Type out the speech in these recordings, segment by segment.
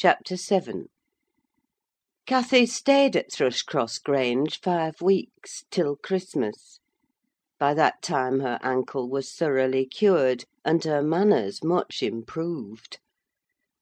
CHAPTER VII Cathy stayed at Thrushcross Grange five weeks, till Christmas. By that time her ankle was thoroughly cured, and her manners much improved.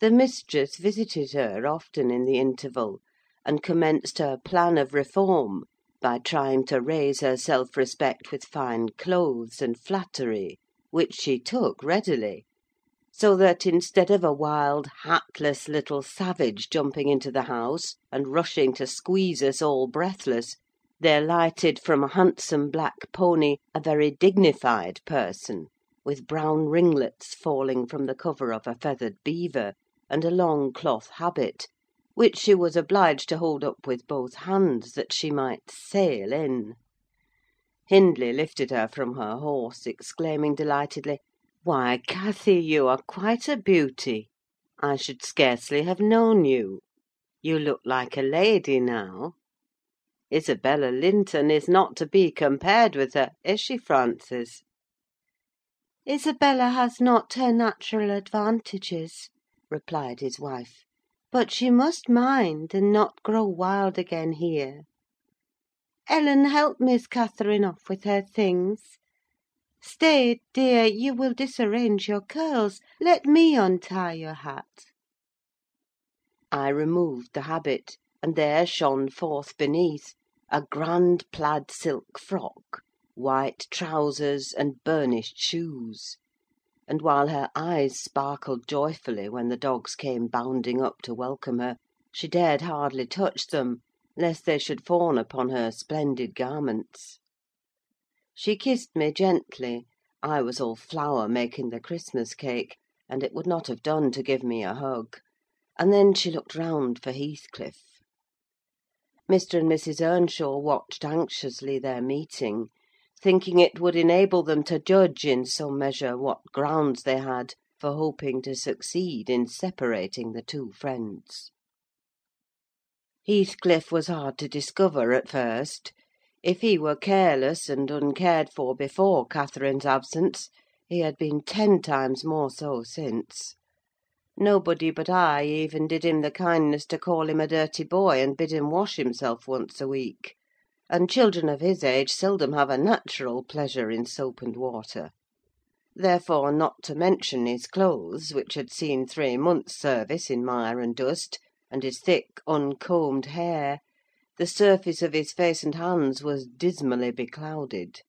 The mistress visited her often in the interval, and commenced her plan of reform by trying to raise her self respect with fine clothes and flattery, which she took readily; so that, instead of a wild, hatless little savage jumping into the house, and rushing to squeeze us all breathless, there lighted from a handsome black pony a very dignified person, with brown ringlets falling from the cover of a feathered beaver, and a long cloth habit, which she was obliged to hold up with both hands, that she might sail in. Hindley lifted her from her horse, exclaiming delightedly, "Why, Cathy, you are quite a beauty! I should scarcely have known you. You look like a lady now. Isabella Linton is not to be compared with her, is she, Frances?" "Isabella has not her natural advantages," replied his wife; "but she must mind, and not grow wild again here. Ellen, help Miss Catherine off with her things. Stay, dear, you will disarrange your curls: let me untie your hat." I removed the habit, and there shone forth beneath a grand plaid silk frock, white trousers, and burnished shoes; and while her eyes sparkled joyfully when the dogs came bounding up to welcome her, she dared hardly touch them, lest they should fawn upon her splendid garments. She kissed me gently: I was all flour making the Christmas cake, and it would not have done to give me a hug; and then she looked round for Heathcliff. Mr. and Mrs. Earnshaw watched anxiously their meeting, thinking it would enable them to judge, in some measure, what grounds they had for hoping to succeed in separating the two friends. Heathcliff was hard to discover at first. If he were careless and uncared for before Catherine's absence, he had been ten times more so since. Nobody but I even did him the kindness to call him a dirty boy, and bid him wash himself once a week; and children of his age seldom have a natural pleasure in soap and water. Therefore, not to mention his clothes, which had seen three months' service in mire and dust, and his thick, uncombed hair, the surface of his face and hands was dismally beclouded.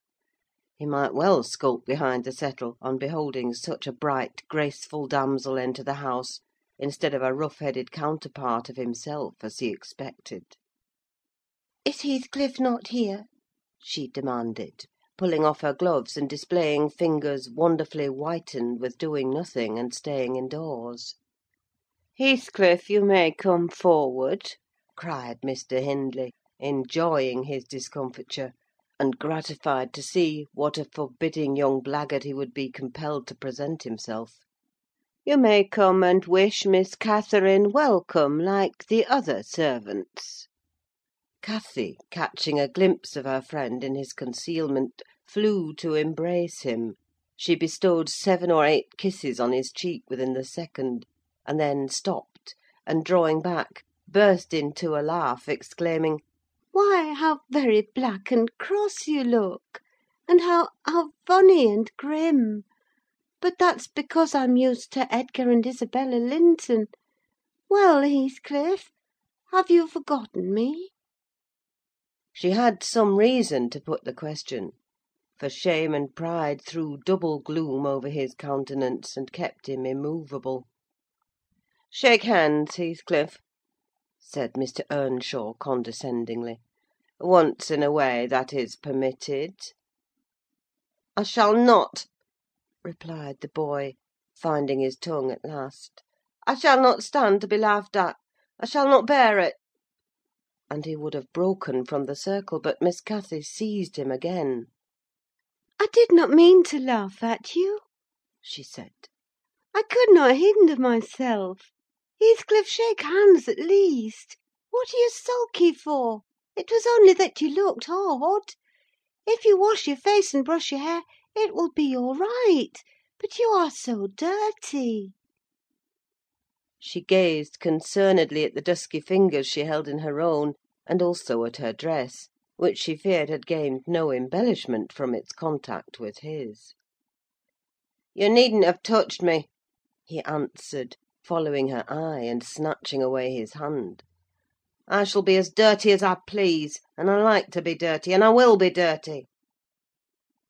He might well skulk behind the settle, on beholding such a bright, graceful damsel enter the house, instead of a rough headed counterpart of himself, as he expected. "Is Heathcliff not here?" she demanded, pulling off her gloves, and displaying fingers wonderfully whitened with doing nothing and staying indoors. "Heathcliff, you may come forward," cried Mr. Hindley, enjoying his discomfiture, and gratified to see what a forbidding young blackguard he would be compelled to present himself. "You may come and wish Miss Catherine welcome, like the other servants." Cathy, catching a glimpse of her friend in his concealment, flew to embrace him: she bestowed seven or eight kisses on his cheek within the second, and then stopped, and drawing back, burst into a laugh, exclaiming, "Why, how very black and cross you look! and how, how funny and grim! But that's because I'm used to Edgar and Isabella Linton. Well, Heathcliff, have you forgotten me?" She had some reason to put the question; for shame and pride threw double gloom over his countenance, and kept him immovable. "Shake hands, Heathcliff," said Mr. Earnshaw, condescendingly. "Once in a way, that is permitted." "I shall not," replied the boy, finding his tongue at last. "I shall not stand to be laughed at. I shall not bear it!" And he would have broken from the circle, but Miss Cathy seized him again. "I did not mean to laugh at you," she said. "I could not hinder myself. Heathcliff, shake hands, at least. What are you sulky for? It was only that you looked odd. If you wash your face and brush your hair, it will be all right; but you are so dirty." She gazed concernedly at the dusky fingers she held in her own, and also at her dress, which she feared had gained no embellishment from its contact with his. "You needn't have touched me," he answered, following her eye, and snatching away his hand. "I shall be as dirty as I please, and I like to be dirty, and I will be dirty."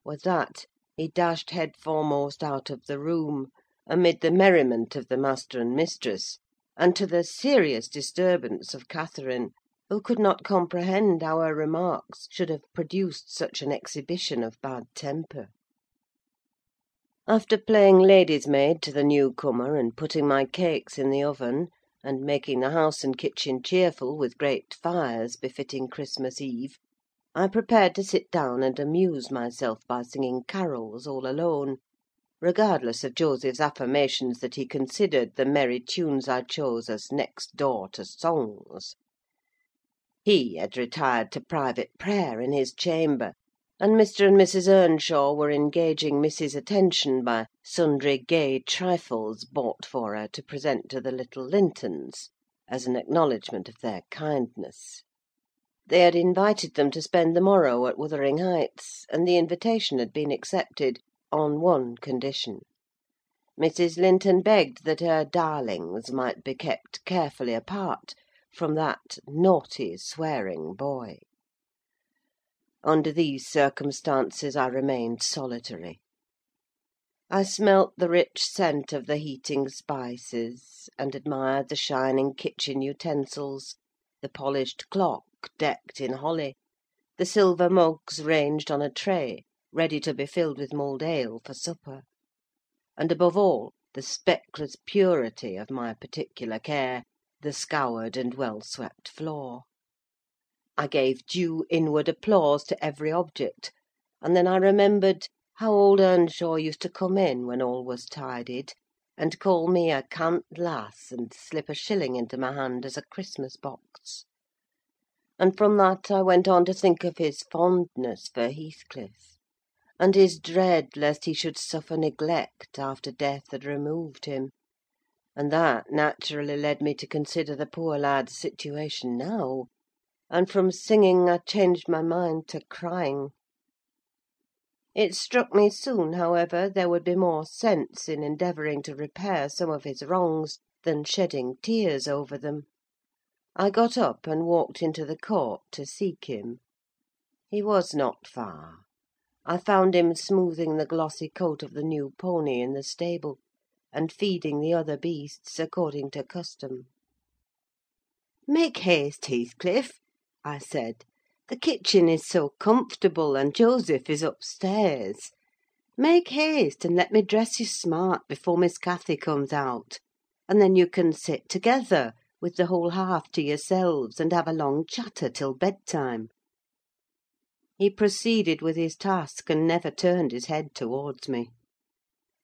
With that he dashed head foremost out of the room, amid the merriment of the master and mistress, and to the serious disturbance of Catherine, who could not comprehend how her remarks should have produced such an exhibition of bad temper. After playing lady's maid to the new comer, and putting my cakes in the oven, and making the house and kitchen cheerful with great fires befitting Christmas Eve, I prepared to sit down and amuse myself by singing carols all alone, regardless of Joseph's affirmations that he considered the merry tunes I chose as next door to songs. He had retired to private prayer in his chamber, and Mr. and Mrs. Earnshaw were engaging Missy's attention by sundry gay trifles bought for her to present to the little Lintons, as an acknowledgment of their kindness. They had invited them to spend the morrow at Wuthering Heights, and the invitation had been accepted, on one condition. Mrs. Linton begged that her darlings might be kept carefully apart from that naughty, swearing boy. Under these circumstances I remained solitary. I smelt the rich scent of the heating spices, and admired the shining kitchen utensils, the polished clock decked in holly, the silver mugs ranged on a tray, ready to be filled with mulled ale for supper; and, above all, the speckless purity of my particular care, the scoured and well swept floor. I gave due inward applause to every object; and then I remembered how old Earnshaw used to come in, when all was tidied, and call me a cant lass, and slip a shilling into my hand as a Christmas box; and from that I went on to think of his fondness for Heathcliff, and his dread lest he should suffer neglect after death had removed him; and that naturally led me to consider the poor lad's situation now, and from singing I changed my mind to crying. It struck me soon, however, there would be more sense in endeavouring to repair some of his wrongs than shedding tears over them. I got up and walked into the court to seek him. He was not far. I found him smoothing the glossy coat of the new pony in the stable, and feeding the other beasts according to custom. "Make haste, Heathcliff," I said. "The kitchen is so comfortable, and Joseph is upstairs. Make haste, and let me dress you smart before Miss Cathy comes out; and then you can sit together, with the whole hearth to yourselves, and have a long chatter till bedtime." He proceeded with his task, and never turned his head towards me.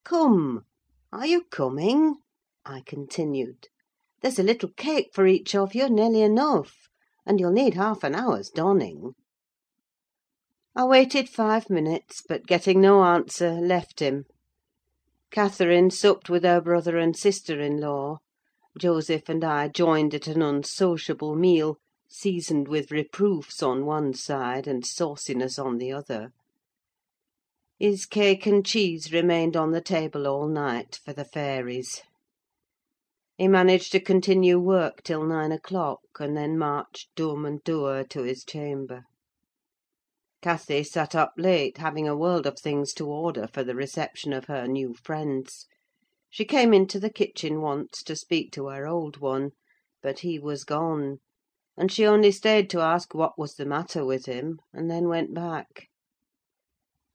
"Come! are you coming?" I continued. "There's a little cake for each of you, nearly enough and you'll need half an hour's donning." I waited five minutes, but getting no answer, left him. Catherine supped with her brother and sister in law; Joseph and I joined at an unsociable meal, seasoned with reproofs on one side and sauciness on the other. His cake and cheese remained on the table all night, for the fairies. He managed to continue work till nine o'clock, and then marched dumb and dour to his chamber. Cathy sat up late, having a world of things to order for the reception of her new friends. She came into the kitchen once to speak to her old one, but he was gone; and she only stayed to ask what was the matter with him, and then went back.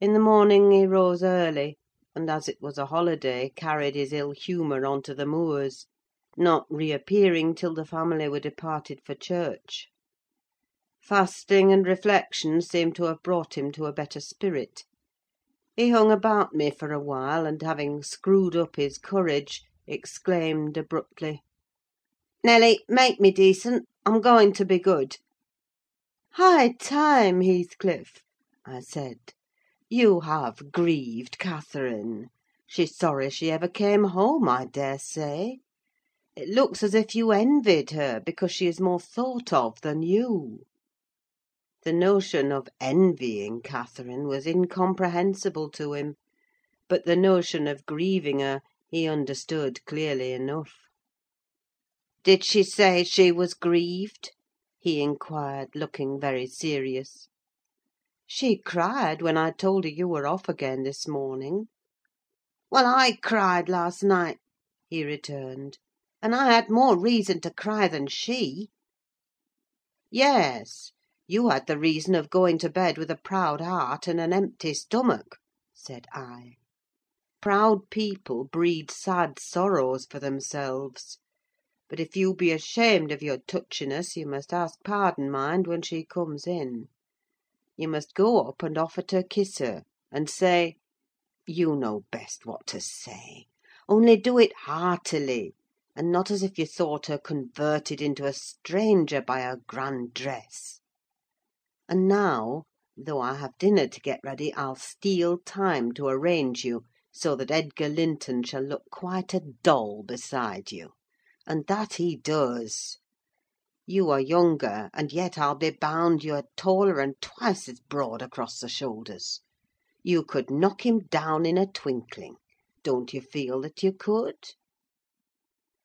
In the morning he rose early, and, as it was a holiday, carried his ill humour on to the moors not reappearing till the family were departed for church. Fasting and reflection seemed to have brought him to a better spirit. He hung about me for a while, and having screwed up his courage, exclaimed abruptly, "Nelly, make me decent: I'm going to be good." "High time, Heathcliff!" I said. "You have grieved Catherine: she's sorry she ever came home, I daresay. It looks as if you envied her because she is more thought of than you." The notion of envying Catherine was incomprehensible to him; but the notion of grieving her he understood clearly enough. "Did she say she was grieved?" he inquired, looking very serious. "She cried when I told her you were off again this morning." "Well, I cried last night," he returned; "and I had more reason to cry than she." "Yes, you had the reason of going to bed with a proud heart and an empty stomach," said I. "Proud people breed sad sorrows for themselves. But if you be ashamed of your touchiness, you must ask pardon, mind, when she comes in. You must go up and offer to kiss her, and say—you know best what to say: only do it heartily, and not as if you thought her converted into a stranger by her grand dress. And now, though I have dinner to get ready, I'll steal time to arrange you so that Edgar Linton shall look quite a doll beside you: and that he does. You are younger, and yet I'll be bound you are taller and twice as broad across the shoulders. You could knock him down in a twinkling: don't you feel that you could?"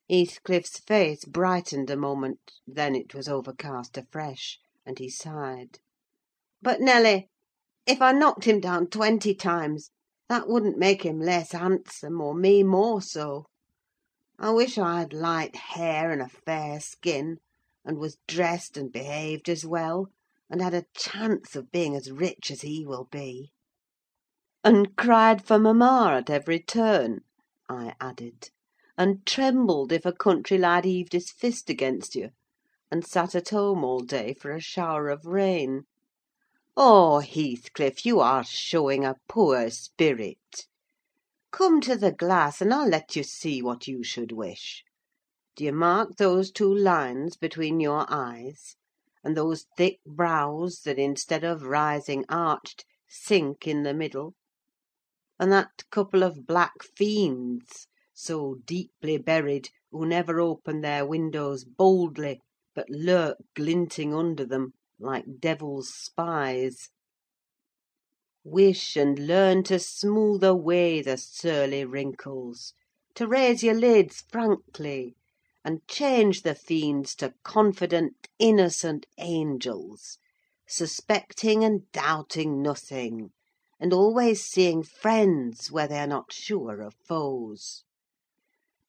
Heathcliff's face brightened a moment; then it was overcast afresh, and he sighed. "But, Nelly, if I knocked him down twenty times, that wouldn't make him less handsome, or me more so. I wish I had light hair and a fair skin, and was dressed and behaved as well, and had a chance of being as rich as he will be." "And cried for mamma at every turn," I added; "and trembled if a country lad heaved his fist against you, and sat at home all day for a shower of rain. Oh, Heathcliff, you are showing a poor spirit! Come to the glass, and I'll let you see what you should wish. Do you mark those two lines between your eyes, and those thick brows that, instead of rising arched, sink in the middle? And that couple of black fiends, so deeply buried, who never open their windows boldly, but lurk glinting under them, like devil's spies? Wish and learn to smooth away the surly wrinkles, to raise your lids frankly, and change the fiends to confident, innocent angels, suspecting and doubting nothing, and always seeing friends where they are not sure of foes.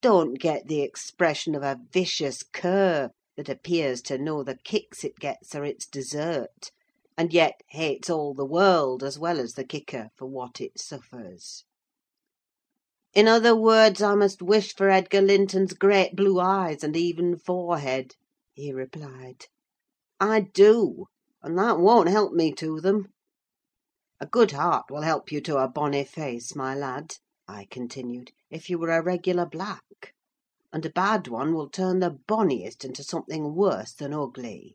Don't get the expression of a vicious cur that appears to know the kicks it gets are its desert, and yet hates all the world as well as the kicker for what it suffers. In other words, I must wish for Edgar Linton's great blue eyes and even forehead," he replied. "I do; and that won't help me to them. A good heart will help you to a bonny face, my lad," I continued, "if you were a regular black; and a bad one will turn the bonniest into something worse than ugly.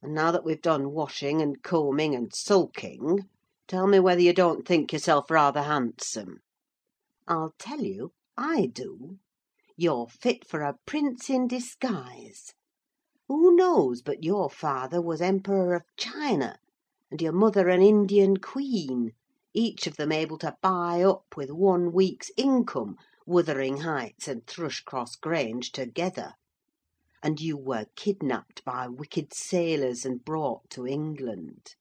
And now that we've done washing, and combing, and sulking, tell me whether you don't think yourself rather handsome? I'll tell you, I do. You're fit for a prince in disguise. Who knows but your father was Emperor of China, and your mother an Indian queen, each of them able to buy up, with one week's income, Wuthering Heights and Thrushcross Grange together? and you were kidnapped by wicked sailors and brought to England.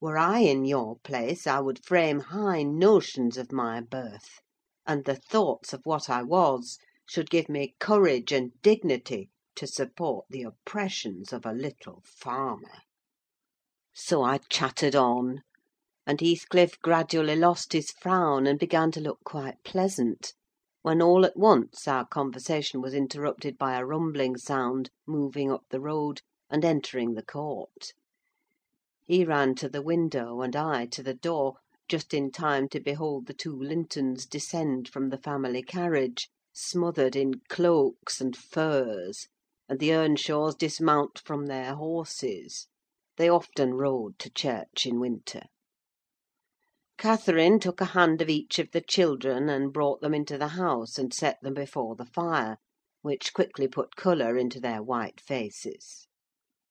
Were I in your place, I would frame high notions of my birth, and the thoughts of what I was should give me courage and dignity to support the oppressions of a little farmer. So I chattered on, and Heathcliff gradually lost his frown, and began to look quite pleasant, when all at once our conversation was interrupted by a rumbling sound moving up the road, and entering the court. He ran to the window, and I to the door, just in time to behold the two Lintons descend from the family carriage, smothered in cloaks and furs, and the Earnshaws dismount from their horses: they often rode to church in winter. Catherine took a hand of each of the children, and brought them into the house, and set them before the fire. which quickly put colour into their white faces.